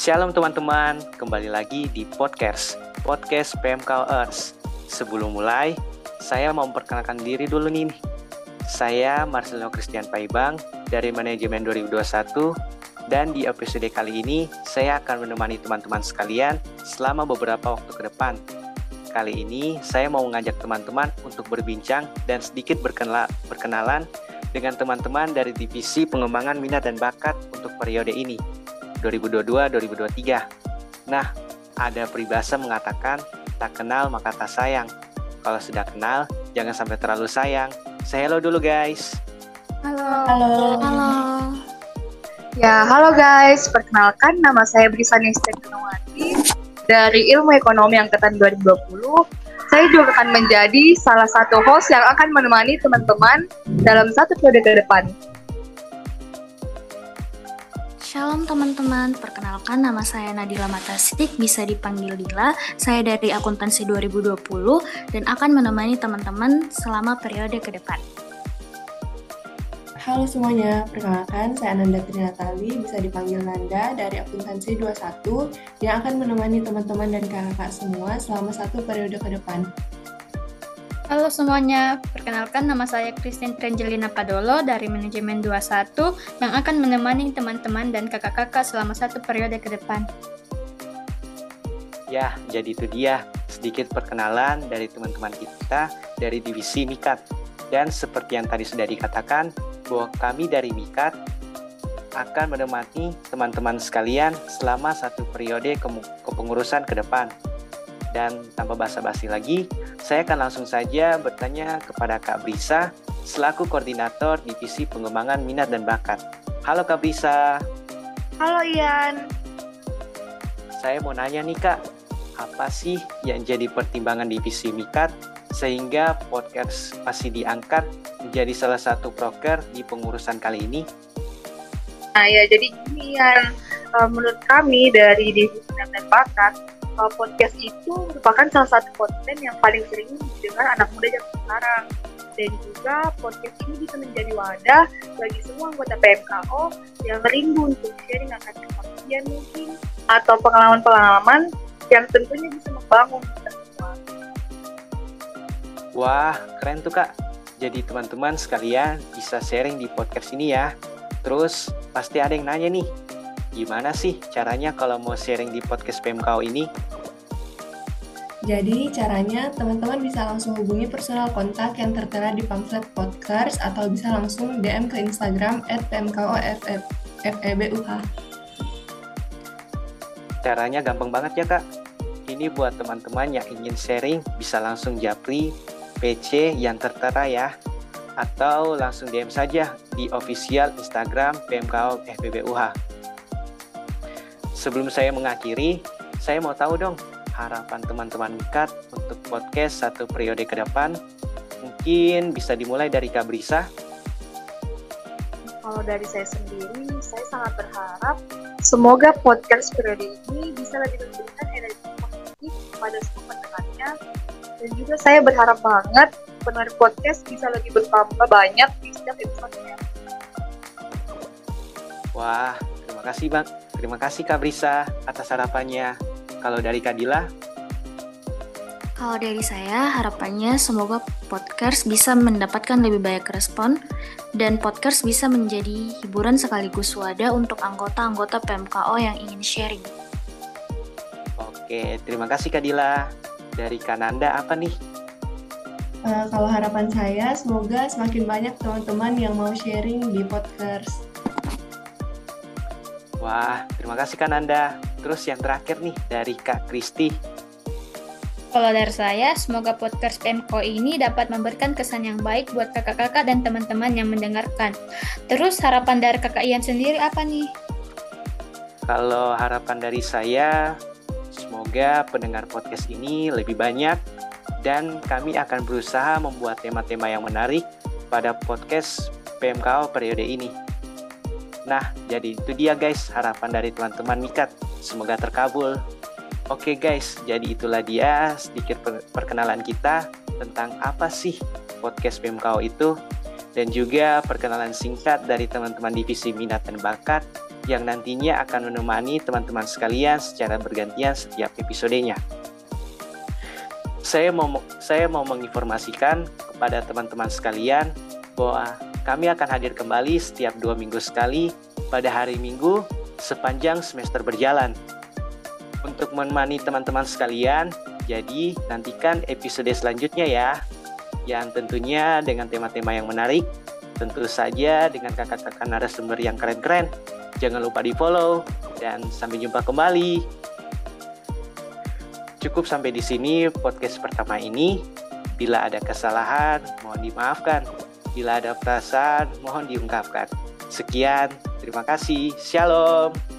Shalom teman-teman, kembali lagi di podcast, podcast PMK Earth. Sebelum mulai, saya mau memperkenalkan diri dulu nih. Saya Marcelino Christian Paibang dari Manajemen 2021 dan di episode kali ini saya akan menemani teman-teman sekalian selama beberapa waktu ke depan. Kali ini saya mau mengajak teman-teman untuk berbincang dan sedikit berkenalan dengan teman-teman dari divisi pengembangan minat dan bakat untuk periode ini 2022-2023. Nah, ada peribahasa mengatakan tak kenal maka tak sayang. Kalau sudah kenal, jangan sampai terlalu sayang. Say hello dulu guys. Halo. Halo. Halo. Ya, halo guys. Perkenalkan nama saya Brisa Nesteknawati dari Ilmu Ekonomi Angkatan 2020 saya juga akan menjadi salah satu host yang akan menemani teman-teman dalam satu periode ke depan. Shalom teman-teman, perkenalkan nama saya Nadila Matastik, bisa dipanggil Dila. Saya dari Akuntansi 2020 dan akan menemani teman-teman selama periode ke depan. Halo semuanya, perkenalkan saya Ananda Trinatali, bisa dipanggil Nanda dari Akuntansi 21 yang akan menemani teman-teman dan kakak-kakak semua selama satu periode ke depan. Halo semuanya, perkenalkan nama saya Christine Trengelina Padolo dari Manajemen 21 yang akan menemani teman-teman dan kakak-kakak selama satu periode ke depan. Ya, jadi itu dia sedikit perkenalan dari teman-teman kita dari divisi Mikat. Dan seperti yang tadi sudah dikatakan, bahwa kami dari Mikat akan menemani teman-teman sekalian selama satu periode kepengurusan ke depan. Dan tanpa basa-basi lagi, saya akan langsung saja bertanya kepada Kak Brisa selaku koordinator divisi pengembangan minat dan bakat. Halo Kak Brisa. Halo Ian. Saya mau nanya nih Kak, apa sih yang jadi pertimbangan divisi Mikat sehingga podcast masih diangkat menjadi salah satu proker di pengurusan kali ini? Nah ya, jadi ini yang uh, menurut kami dari Divisi dan Bakat, uh, podcast itu merupakan salah satu konten yang paling sering didengar anak muda zaman sekarang. Dan juga podcast ini bisa menjadi wadah bagi semua anggota PMKO yang rindu untuk sharing akan kepastian mungkin atau pengalaman-pengalaman yang tentunya bisa membangun kita semua. Wah, keren tuh kak. Jadi teman-teman sekalian bisa sharing di podcast ini ya. Terus pasti ada yang nanya nih, gimana sih caranya kalau mau sharing di podcast PMKO ini? Jadi caranya teman-teman bisa langsung hubungi personal kontak yang tertera di pamflet podcast atau bisa langsung DM ke Instagram at pmkoFEBUH. Caranya gampang banget ya kak. Ini buat teman-teman yang ingin sharing bisa langsung japri PC yang tertera ya atau langsung DM saja di official Instagram PMKO FBBUH. Sebelum saya mengakhiri, saya mau tahu dong harapan teman-teman Mikat untuk podcast satu periode ke depan. Mungkin bisa dimulai dari Kak Brisa. Kalau dari saya sendiri, saya sangat berharap semoga podcast periode ini bisa lebih memberikan energi positif kepada semua pendengarnya dan juga saya berharap banget pendengar podcast bisa lebih bertambah banyak di setiap episode-nya. Wah, terima kasih Bang. Terima kasih Kak Brisa atas harapannya. Kalau dari Kadila? Kalau dari saya, harapannya semoga podcast bisa mendapatkan lebih banyak respon dan podcast bisa menjadi hiburan sekaligus wadah untuk anggota-anggota PMKO yang ingin sharing. Oke, terima kasih Kadila dari Kananda apa nih? Uh, kalau harapan saya, semoga semakin banyak teman-teman yang mau sharing di podcast. Wah, terima kasih Kananda. Terus yang terakhir nih dari Kak Kristi. Kalau dari saya, semoga podcast PMKO ini dapat memberikan kesan yang baik buat kakak-kakak dan teman-teman yang mendengarkan. Terus harapan dari kakak Ian sendiri apa nih? Kalau harapan dari saya, Semoga pendengar podcast ini lebih banyak dan kami akan berusaha membuat tema-tema yang menarik pada podcast PMKO periode ini. Nah, jadi itu dia guys harapan dari teman-teman Mikat. Semoga terkabul. Oke guys, jadi itulah dia sedikit perkenalan kita tentang apa sih podcast PMKO itu. dan juga perkenalan singkat dari teman-teman divisi minat dan bakat yang nantinya akan menemani teman-teman sekalian secara bergantian setiap episodenya. Saya mau saya mau menginformasikan kepada teman-teman sekalian bahwa kami akan hadir kembali setiap dua minggu sekali pada hari Minggu sepanjang semester berjalan. Untuk menemani teman-teman sekalian, jadi nantikan episode selanjutnya ya, yang tentunya dengan tema-tema yang menarik, tentu saja dengan kakak-kakak narasumber yang keren-keren. Jangan lupa di follow, dan sampai jumpa kembali. Cukup sampai di sini podcast pertama ini. Bila ada kesalahan, mohon dimaafkan. Bila ada perasaan, mohon diungkapkan. Sekian, terima kasih. Shalom.